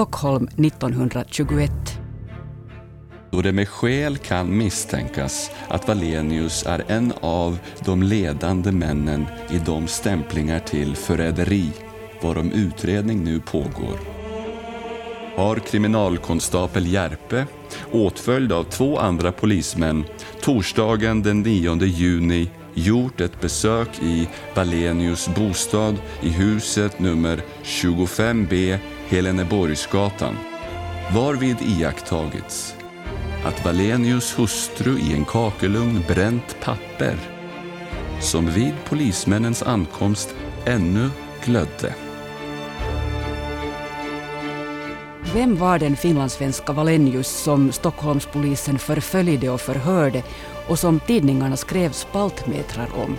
Stockholm 1921. Då det med skäl kan misstänkas att Valenius är en av de ledande männen i de stämplingar till förräderi varom utredning nu pågår har kriminalkonstapel Järpe, åtföljd av två andra polismän, torsdagen den 9 juni gjort ett besök i Valenius bostad i huset nummer 25B Heleneborgsgatan, varvid iakttagits att Valenius hustru i en kakelugn bränt papper som vid polismännens ankomst ännu glödde. Vem var den finlandssvenska Valenius som Stockholmspolisen förföljde och förhörde och som tidningarna skrev spaltmetrar om?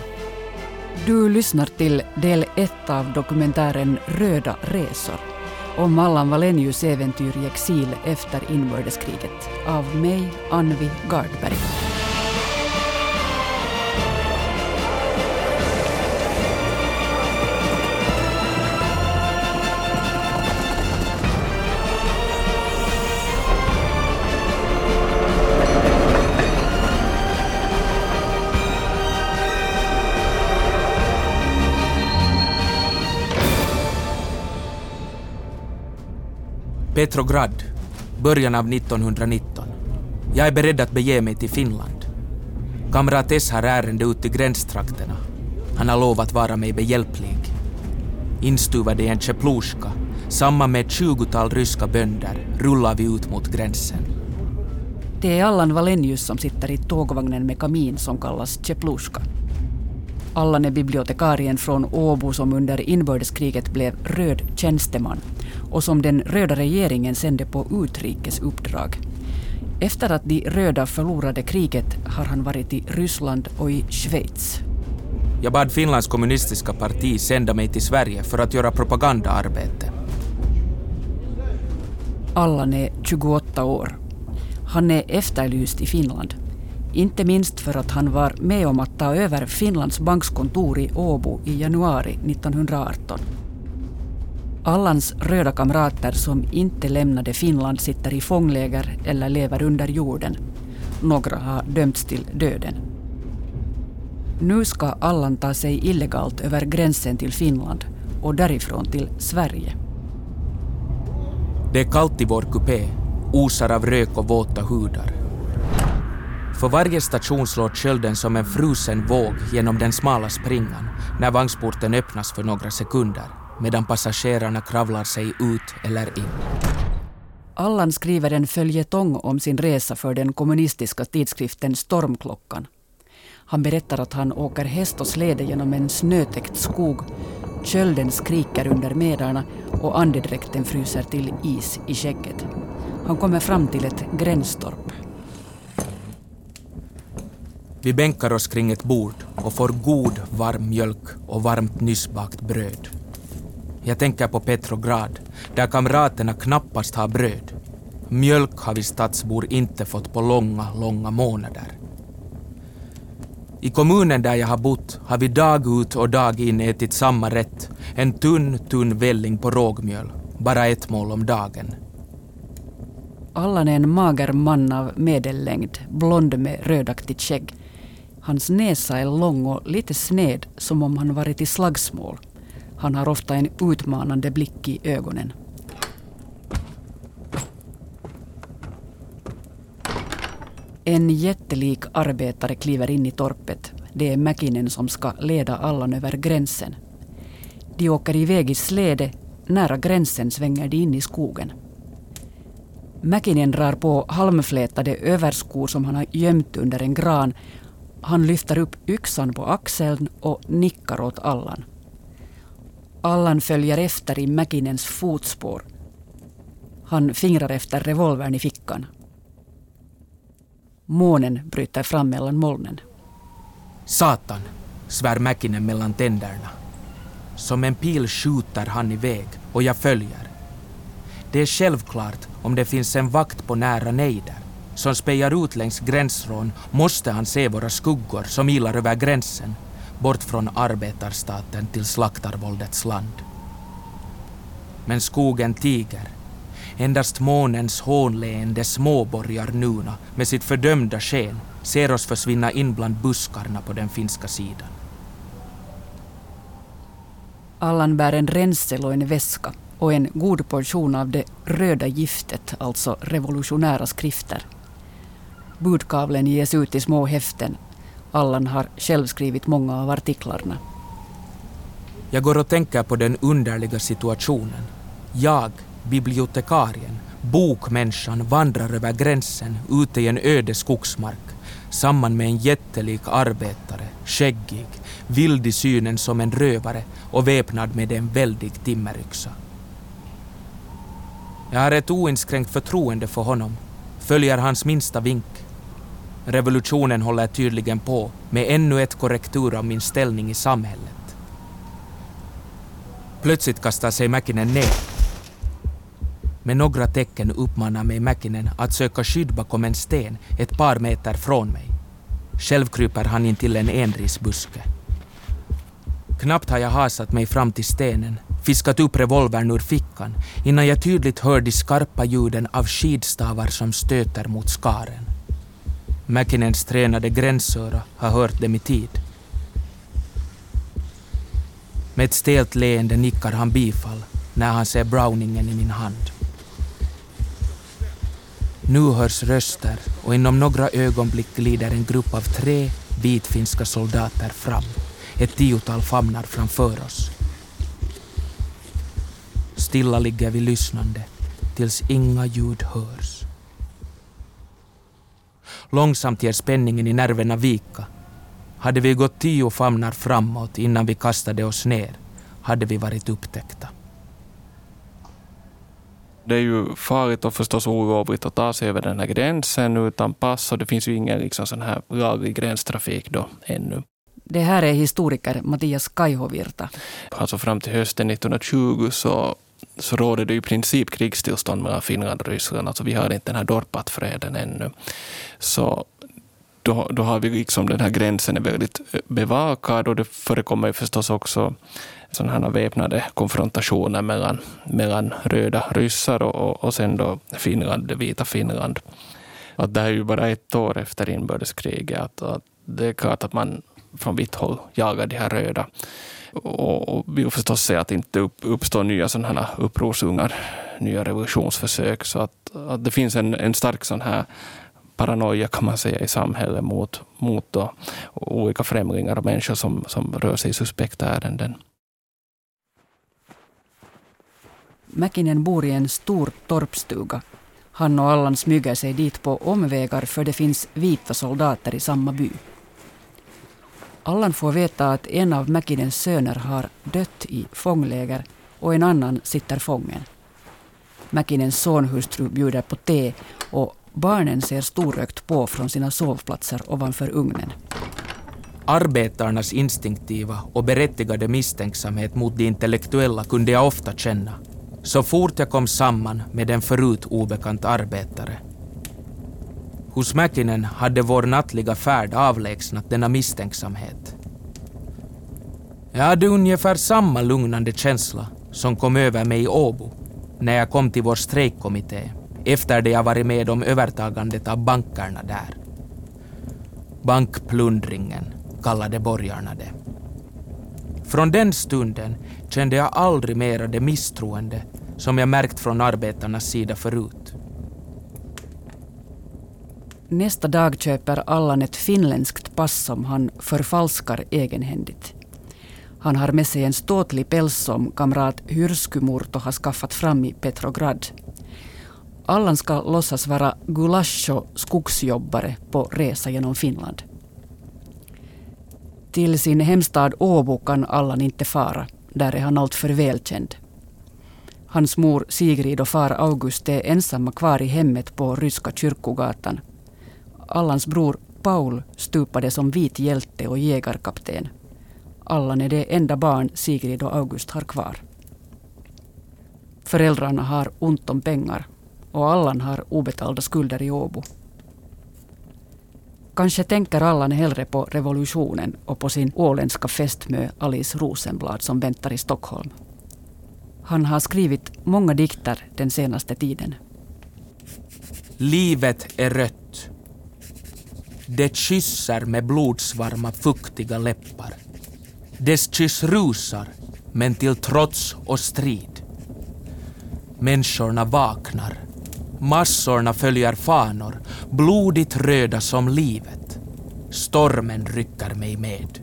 Du lyssnar till del 1 av dokumentären Röda resor om Allan Valenius äventyr i exil efter inbördeskriget av mig, Anvi Gardberg. Petrograd, början av 1919. Jag är beredd att bege mig till Finland. Kamrat S har ärende ut till gränstrakterna. Han har lovat vara mig behjälplig. Instuvad i en Tjepluska, samman med ett tjugotal ryska bönder, rullar vi ut mot gränsen. Det är Allan Valenius som sitter i tågvagnen med kamin som kallas Tjepluska. Allan är bibliotekarien från Åbo som under inbördeskriget blev röd tjänsteman och som den röda regeringen sände på utrikesuppdrag. Efter att de röda förlorade kriget har han varit i Ryssland och i Schweiz. Jag bad Finlands kommunistiska parti sända mig till Sverige för att göra propagandaarbete. Allan är 28 år. Han är efterlyst i Finland. Inte minst för att han var med om att ta över Finlands bankskontor i Åbo i januari 1918. Allans röda kamrater som inte lämnade Finland sitter i fångläger eller lever under jorden. Några har dömts till döden. Nu ska Allan ta sig illegalt över gränsen till Finland och därifrån till Sverige. Det är kallt i vår kupé, osar av rök och våta hudar. För varje station slår kölden som en frusen våg genom den smala springan när vagnsporten öppnas för några sekunder medan passagerarna kravlar sig ut eller in. Allan skriver en följetong om sin resa för den kommunistiska tidskriften Stormklockan. Han berättar att han åker häst och släde genom en snötäckt skog. Kölden skriker under medarna och andedräkten fryser till is i skägget. Han kommer fram till ett gränstorp. Vi bänkar oss kring ett bord och får god varm mjölk och varmt nyssbakt bröd. Jag tänker på Petrograd, där kamraterna knappast har bröd. Mjölk har vi stadsbor inte fått på långa, långa månader. I kommunen där jag har bott har vi dag ut och dag in ätit samma rätt, en tunn, tunn välling på rågmjöl, bara ett mål om dagen. Allan är en mager man av medellängd, blond med rödaktigt skägg. Hans näsa är lång och lite sned, som om han varit i slagsmål. Han har ofta en utmanande blick i ögonen. En jättelik arbetare kliver in i torpet. Det är Mäkinen som ska leda Allan över gränsen. De åker iväg i släde. Nära gränsen svänger de in i skogen. Mäkinen drar på halmflätade överskor som han har gömt under en gran. Han lyfter upp yxan på axeln och nickar åt Allan. Allan följer efter i Mäkinens fotspår. Han fingrar efter revolvern i fickan. Månen bryter fram mellan molnen. Satan, svär Mäkinen mellan tänderna. Som en pil skjuter han iväg och jag följer. Det är självklart om det finns en vakt på nära nejder som spejar ut längs gränsrån måste han se våra skuggor som ilar över gränsen bort från arbetarstaten till slaktarvåldets land. Men skogen tiger. Endast månens hånleende småborgar Nuna med sitt fördömda sken ser oss försvinna in bland buskarna på den finska sidan. Allan bär en ränsel och en väska och en god portion av det röda giftet, alltså revolutionära skrifter. Budkavlen ges ut i små häften. Allan har själv skrivit många av artiklarna. Jag går och tänker på den underliga situationen. Jag, bibliotekarien, bokmänniskan vandrar över gränsen ute i en öde skogsmark samman med en jättelik arbetare, skäggig, vild i synen som en rövare och väpnad med en väldig timmeryxa. Jag har ett oinskränkt förtroende för honom, följer hans minsta vink. Revolutionen håller tydligen på med ännu ett korrektur av min ställning i samhället. Plötsligt kastar sig Mäkinen ner. Med några tecken uppmanar mig Mäkinen att söka skydd bakom en sten ett par meter från mig. Själv kryper han in till en enrisbuske. Knappt har jag hasat mig fram till stenen, fiskat upp revolvern ur fickan, innan jag tydligt hör de skarpa ljuden av skidstavar som stöter mot skaren. Mäkinens tränade gränsöra har hört dem i tid. Med ett stelt leende nickar han bifall när han ser browningen i min hand. Nu hörs röster och inom några ögonblick glider en grupp av tre vitfinska soldater fram. Ett tiotal famnar framför oss. Stilla ligger vi lyssnande tills inga ljud hörs. Långsamt ger spänningen i nerverna vika. Hade vi gått tio famnar framåt innan vi kastade oss ner hade vi varit upptäckta. Det är ju farligt och förstås olovligt att ta sig över den här gränsen utan pass och det finns ju ingen liksom sån här laglig gränstrafik då ännu. Det här är historiker Mattias Kaihovirta. Alltså fram till hösten 1920 så, så råder det i princip krigstillstånd mellan Finland och Ryssland. Alltså vi har inte den här Dorpatfreden ännu. Så då, då har vi liksom den här gränsen är väldigt eh, bevakad och det förekommer ju förstås också sådana här väpnade konfrontationer mellan, mellan röda ryssar och, och sen då Finland, det vita Finland. Att det här är ju bara ett år efter inbördeskriget. Att, att det är klart att man från vitt håll jagar de här röda och, och vill förstås se att det inte upp, uppstår nya sådana här upprorsungar, nya revolutionsförsök. Så att, att det finns en, en stark sån här paranoia kan man säga i samhället mot, mot då, olika främlingar och människor som, som rör sig i suspekta ärenden. Mäkinen bor i en stor torpstuga. Han och Allan smyger sig dit på omvägar för det finns vita soldater i samma by. Allan får veta att en av Mäkinens söner har dött i fångläger och en annan sitter fången. Mäkinens sonhustru bjuder på te och barnen ser storögt på från sina sovplatser ovanför ugnen. Arbetarnas instinktiva och berättigade misstänksamhet mot de intellektuella kunde jag ofta känna så fort jag kom samman med en förut obekant arbetare. Hos Mäkinen hade vår nattliga färd avlägsnat denna misstänksamhet. Jag hade ungefär samma lugnande känsla som kom över mig i Åbo när jag kom till vår strejkkommitté efter det jag varit med om övertagandet av bankerna där. Bankplundringen kallade borgarna det. Från den stunden kände jag aldrig mera det misstroende som jag märkt från arbetarnas sida förut. Nästa dag köper Allan ett finländskt pass som han förfalskar egenhändigt. Han har med sig en ståtlig päls som kamrat Hyrskymurto har skaffat fram i Petrograd. Allan ska låtsas vara Gulasho skogsjobbare på resa genom Finland. Till sin hemstad Åbo kan Allan inte fara. Där är han alltför välkänd. Hans mor Sigrid och far August är ensamma kvar i hemmet på Ryska kyrkogatan. Allans bror Paul stupade som vit hjälte och jägarkapten. Allan är det enda barn Sigrid och August har kvar. Föräldrarna har ont om pengar och Allan har obetalda skulder i Åbo. Kanske tänker Allan hellre på revolutionen och på sin åländska fästmö Alice Rosenblad som väntar i Stockholm. Han har skrivit många dikter den senaste tiden. Livet är rött. Det kysser med blodsvarma fuktiga läppar. Dess kyss rusar, men till trots och strid. Människorna vaknar. Massorna följer fanor, blodigt röda som livet. Stormen rycker mig med.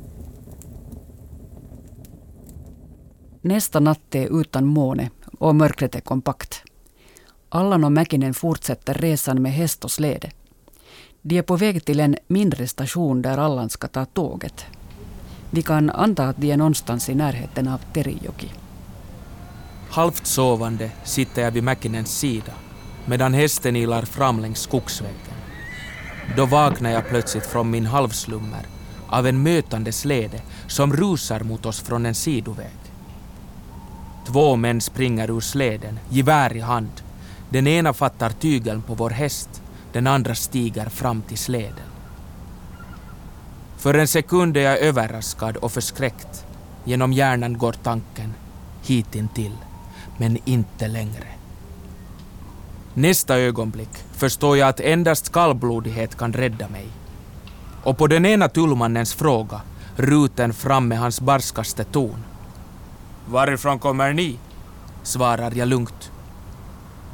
Nästa natt är utan måne och mörkret är kompakt. Allan och Mäkinen fortsätter resan med häst och släde. De är på väg till en mindre station där Allan ska ta tåget. Vi kan anta att de är någonstans i närheten av Terijoki. Halvt sovande sitter jag vid Mäkinens sida medan hästen ilar fram längs skogsvägen. Då vaknar jag plötsligt från min halvslummer av en mötande släde som rusar mot oss från en sidoväg. Två män springer ur släden, gevär i hand. Den ena fattar tygeln på vår häst, den andra stiger fram till släden. För en sekund är jag överraskad och förskräckt. Genom hjärnan går tanken hitintill, men inte längre. Nästa ögonblick förstår jag att endast kallblodighet kan rädda mig. Och på den ena tullmannens fråga, ruten fram med hans barskaste ton. Varifrån kommer ni? svarar jag lugnt.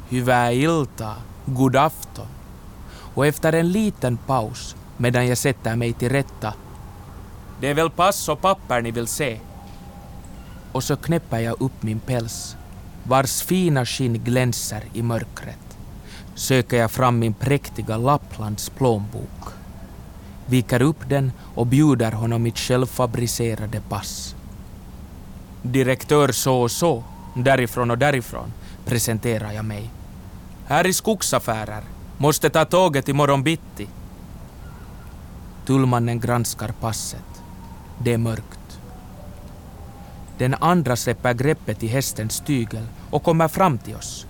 Hyvää ilta, god afton. Och efter en liten paus, medan jag sätter mig till rätta. Det är väl pass och papper ni vill se? Och så knäpper jag upp min päls, vars fina skinn glänser i mörkret. Söker jag fram min präktiga Lapplands plånbok. Viker upp den och bjuder honom mitt självfabricerade pass. Direktör så och så, därifrån och därifrån, presenterar jag mig. Här i skogsaffärer. Måste ta tåget imorgon bitti. Tullmannen granskar passet. Det är mörkt. Den andra släpper greppet i hästens tygel och kommer fram till oss.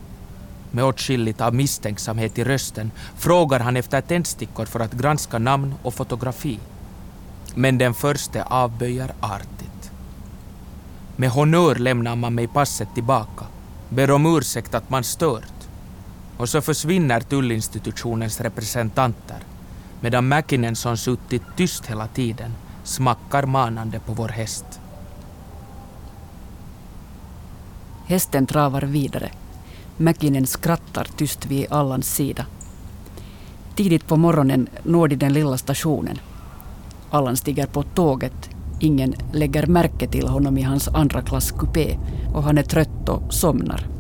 Med åtskilligt av misstänksamhet i rösten frågar han efter tändstickor för att granska namn och fotografi. Men den första avböjer artigt. Med honör lämnar man mig passet tillbaka, ber om ursäkt att man stört och så försvinner tullinstitutionens representanter medan Mäkinen som suttit tyst hela tiden smackar manande på vår häst. Hästen travar vidare. Mäkinen skrattar tyst vid Allans sida. Tidigt på morgonen når de den lilla stationen. Allan stiger på tåget. Ingen lägger märke till honom i hans andra klass kupé och han är trött och somnar.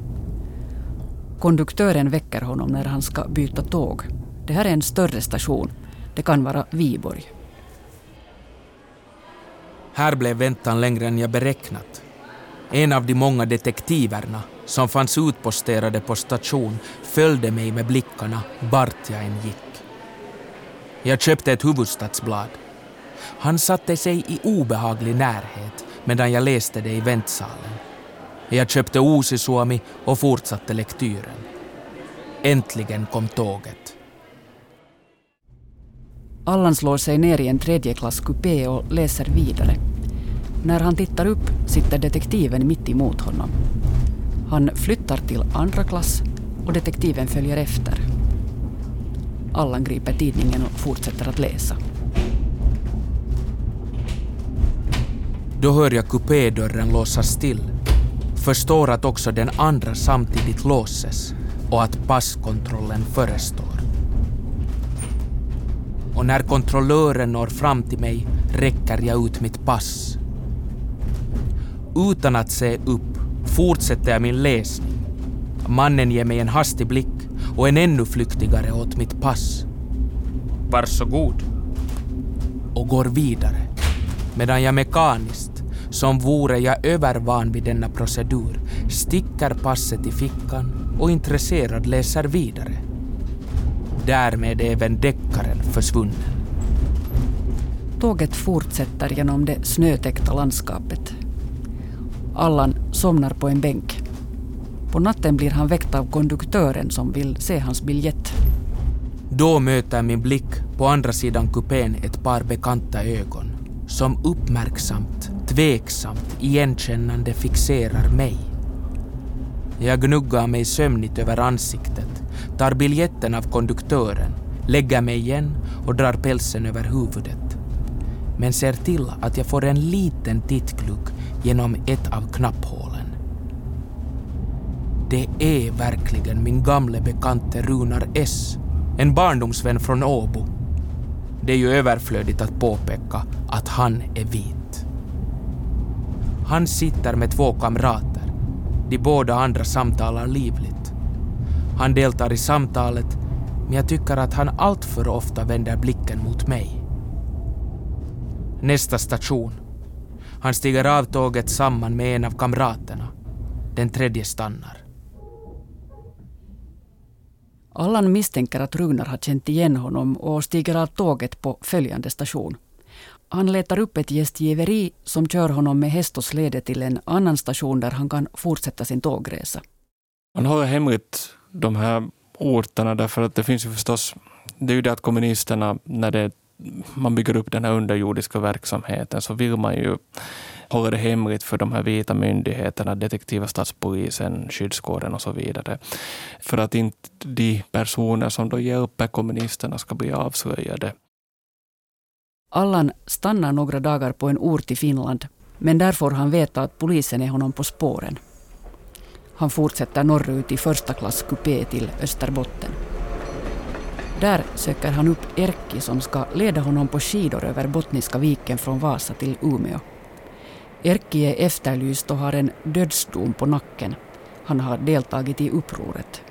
Konduktören väcker honom när han ska byta tåg. Det här är en större station. Det kan vara Viborg. Här blev väntan längre än jag beräknat. En av de många detektiverna som fanns utposterade på station följde mig med blickarna vart jag än gick. Jag köpte ett huvudstadsblad. Han satte sig i obehaglig närhet medan jag läste det i väntsalen. Jag köpte Uusi Suomi och fortsatte lektyren. Äntligen kom tåget. Allan slår sig ner i en tredjeklasskupé och läser vidare. När han tittar upp sitter detektiven mitt emot honom. Han flyttar till andra klass och detektiven följer efter. Allan griper tidningen och fortsätter att läsa. Då hör jag kupédörren låsas till. Förstår att också den andra samtidigt låses och att passkontrollen förestår. Och när kontrollören når fram till mig räcker jag ut mitt pass. Utan att se upp fortsätter jag min läsning. Mannen ger mig en hastig blick och en ännu flyktigare åt mitt pass. Varsågod. Och går vidare, medan jag mekaniskt, som vore jag övervan vid denna procedur, sticker passet i fickan och intresserad läser vidare. Därmed är även deckaren försvunnen. Tåget fortsätter genom det snötäckta landskapet. Allan somnar på en bänk. På natten blir han väckt av konduktören som vill se hans biljett. Då möter min blick på andra sidan kupén ett par bekanta ögon som uppmärksamt, tveksamt, igenkännande fixerar mig. Jag gnuggar mig sömnigt över ansiktet, tar biljetten av konduktören, lägger mig igen och drar pälsen över huvudet. Men ser till att jag får en liten tittglugg genom ett av knapphålen. Det är verkligen min gamle bekante Runar S, en barndomsvän från Åbo. Det är ju överflödigt att påpeka att han är vit. Han sitter med två kamrater. De båda andra samtalar livligt. Han deltar i samtalet, men jag tycker att han alltför ofta vänder blicken mot mig. Nästa station. Han stiger av tåget samman med en av kamraterna. Den tredje stannar. Allan misstänker att Runar har känt igen honom och stiger av tåget på följande station. Han letar upp ett gästgiveri som kör honom med häst och släde till en annan station där han kan fortsätta sin tågresa. Man håller hemligt de här orterna därför att det finns ju förstås, det är ju det att kommunisterna, när det, man bygger upp den här underjordiska verksamheten, så vill man ju håller det hemligt för de här vita myndigheterna, detektiva statspolisen, skyddskåren och så vidare. För att inte de personer som då hjälper kommunisterna ska bli avslöjade. Allan stannar några dagar på en ort i Finland, men där får han veta att polisen är honom på spåren. Han fortsätter norrut i första klass kupé till Österbotten. Där söker han upp Erkki som ska leda honom på skidor över Bottniska viken från Vasa till Umeå. Erkki är efterlyst och har en dödsdom på nacken. Han har deltagit i upproret.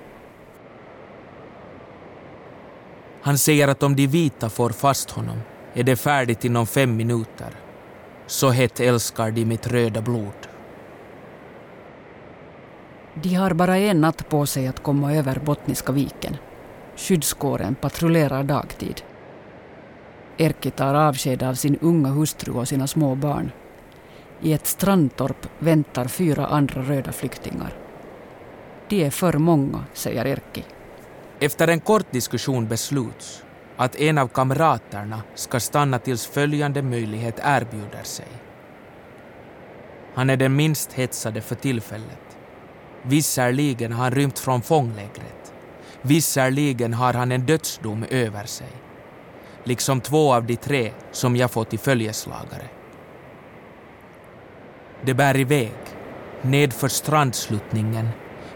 Han säger att om de vita får fast honom är det färdigt inom fem minuter. Så hett älskar de mitt röda blod. De har bara en natt på sig att komma över Bottniska viken. Skyddskåren patrullerar dagtid. Erkki tar avsked av sin unga hustru och sina små barn. I ett strandtorp väntar fyra andra röda flyktingar. De är för många, säger Erkki. Efter en kort diskussion besluts att en av kamraterna ska stanna tills följande möjlighet erbjuder sig. Han är den minst hetsade för tillfället. Visserligen har han rymt från fånglägret. Visserligen har han en dödsdom över sig. Liksom två av de tre som jag fått i följeslagare. Det bär iväg, nedför strandsluttningen,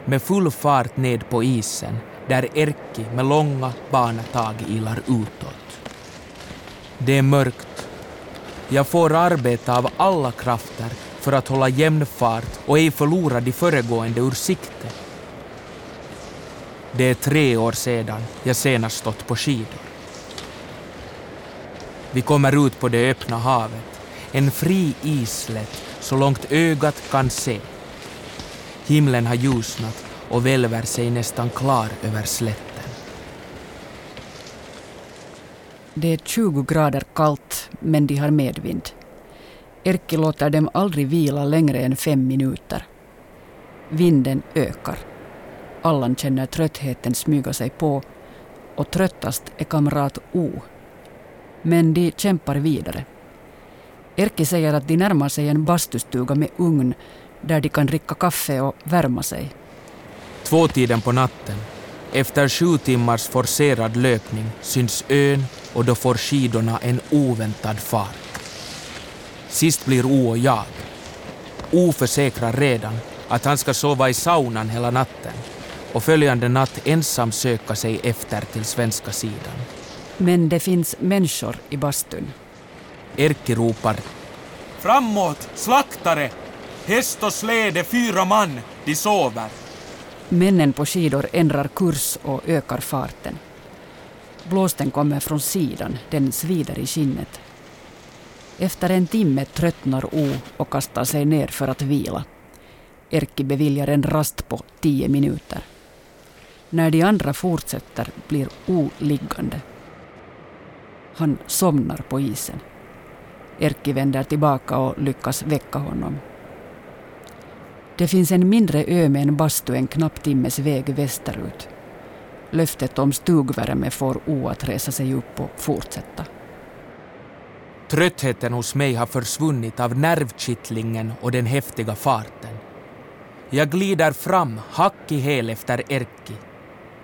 med full fart ned på isen där Erkki med långa banatag ilar utåt. Det är mörkt. Jag får arbeta av alla krafter för att hålla jämn fart och ej förlora de föregående ur sikte. Det är tre år sedan jag senast stått på skidor. Vi kommer ut på det öppna havet, en fri isslätt så långt ögat kan se. Himlen har ljusnat och välver sig nästan klar över slätten. Det är 20 grader kallt, men de har medvind. Erkki låter dem aldrig vila längre än fem minuter. Vinden ökar. Allan känner tröttheten smyga sig på och tröttast är kamrat O. Men de kämpar vidare. Erkki säger att de närmar sig en bastustuga med ugn där de kan dricka kaffe och värma sig. Tvåtiden på natten, efter sju timmars forcerad löpning, syns ön och då får skidorna en oväntad fart. Sist blir O och jag. O försäkrar redan att han ska sova i saunan hela natten och följande natt ensam söka sig efter till svenska sidan. Men det finns människor i bastun. Erkki ropar Framåt, slaktare! Häst och släde, fyra man, de sover. Männen på skidor ändrar kurs och ökar farten. Blåsten kommer från sidan, den svider i skinnet. Efter en timme tröttnar O och kastar sig ner för att vila. Erkki beviljar en rast på tio minuter. När de andra fortsätter blir O liggande. Han somnar på isen. Erkki vänder tillbaka och lyckas väcka honom. Det finns en mindre ö med en bastu en knapp timmes väg västerut. Löftet om stugvärme får O att resa sig upp och fortsätta. Tröttheten hos mig har försvunnit av nervkittlingen och den häftiga farten. Jag glider fram hack i häl efter Erkki.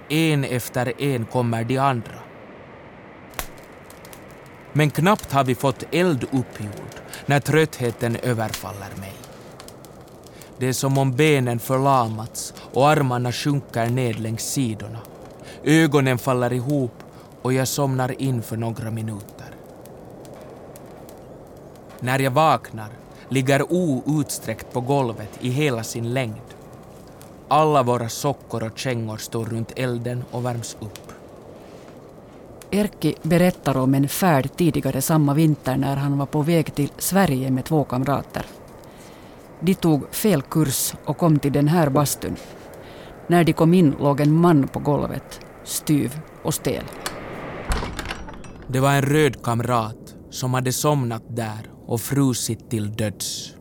En efter en kommer de andra. Men knappt har vi fått eld uppgjord när tröttheten överfaller mig. Det är som om benen förlamats och armarna sjunker ned längs sidorna. Ögonen faller ihop och jag somnar in för några minuter. När jag vaknar ligger O utsträckt på golvet i hela sin längd. Alla våra sockor och kängor står runt elden och värms upp. Erkki berättar om en färd tidigare samma vinter när han var på väg till Sverige med två kamrater. De tog fel kurs och kom till den här bastun. När de kom in låg en man på golvet, styv och stel. Det var en röd kamrat som hade somnat där och frusit till döds.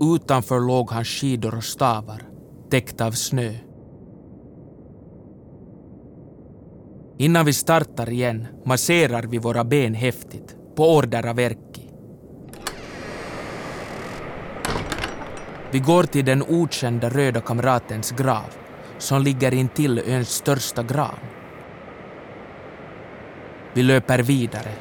Utanför låg hans skidor och stavar, täckta av snö. Innan vi startar igen masserar vi våra ben häftigt, på order av verket Vi går till den okända röda kamratens grav, som ligger intill öns största gran. Vi löper vidare.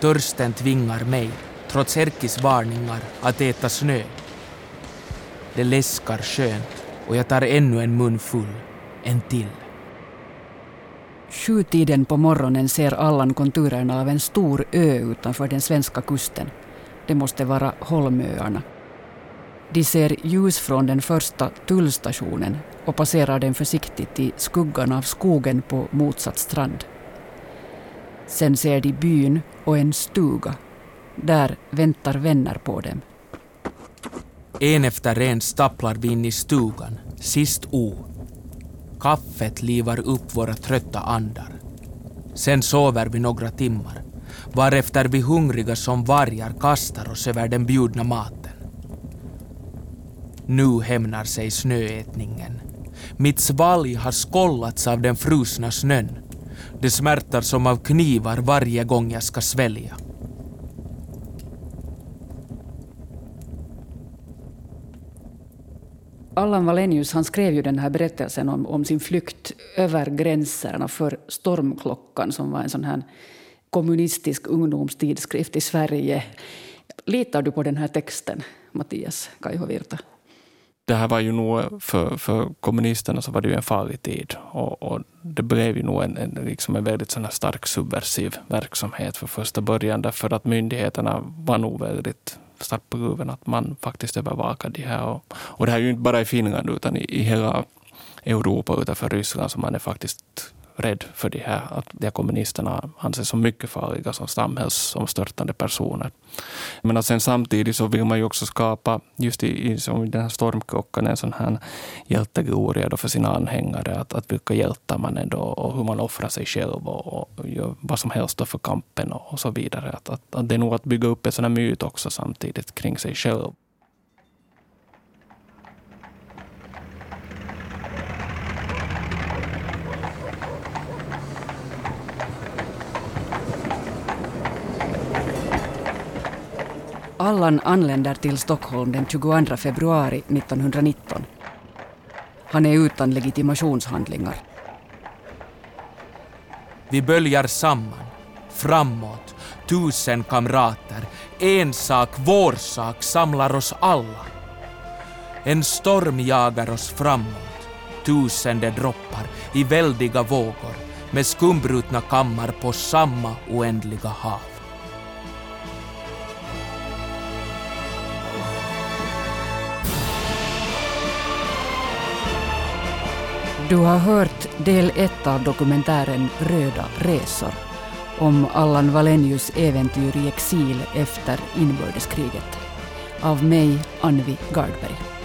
Törsten tvingar mig, trots Erkis varningar, att äta snö. Det läskar skönt och jag tar ännu en mun full. En till. Sjutiden på morgonen ser Allan konturerna av en stor ö utanför den svenska kusten. Det måste vara Holmöarna. De ser ljus från den första tullstationen och passerar den försiktigt i skuggan av skogen på motsatt strand. Sen ser de byn och en stuga. Där väntar vänner på dem. En efter en stapplar vi in i stugan, sist O. Kaffet livar upp våra trötta andar. Sen sover vi några timmar, varefter vi hungriga som vargar kastar oss över den bjudna maten. Nu hämnar sig snöätningen. Mitt svalg har skollats av den frusna snön. Det smärtar som av knivar varje gång jag ska svälja. Allan Wallenius han skrev ju den här berättelsen om, om sin flykt över gränserna för Stormklockan som var en sån här kommunistisk ungdomstidskrift i Sverige. Litar du på den här texten, Mattias Kaihovirta? det här var ju nog, för, för kommunisterna så var det ju en farlig tid. Och, och det blev ju nog en, en, liksom en väldigt sån stark subversiv verksamhet för första början, därför att myndigheterna var nog väldigt starkt på gruven att man faktiskt övervakade det här. Och, och det här är ju inte bara i Finland, utan i, i hela Europa utanför Ryssland som man är faktiskt rädd för de här, att de här kommunisterna anses som mycket farliga som samhällsomstörtande personer. Men sen samtidigt så vill man ju också skapa, just i, i som den här stormklockan, en sån här hjältegloria för sina anhängare. Att, att vilka hjältar man är då och hur man offrar sig själv och, och gör vad som helst för kampen och, och så vidare. Att, att, att det är nog att bygga upp en sån här myt också samtidigt kring sig själv. Allan anländer till Stockholm den 22 februari 1919. Han är utan legitimationshandlingar. Vi böljar samman, framåt, tusen kamrater. En sak, vår sak, samlar oss alla. En storm jagar oss framåt, tusende droppar i väldiga vågor med skumbrutna kammar på samma oändliga hav. Du har hört del ett av dokumentären Röda resor om Allan Wallenius äventyr i exil efter inbördeskriget. Av mig, Anvi Gardberg.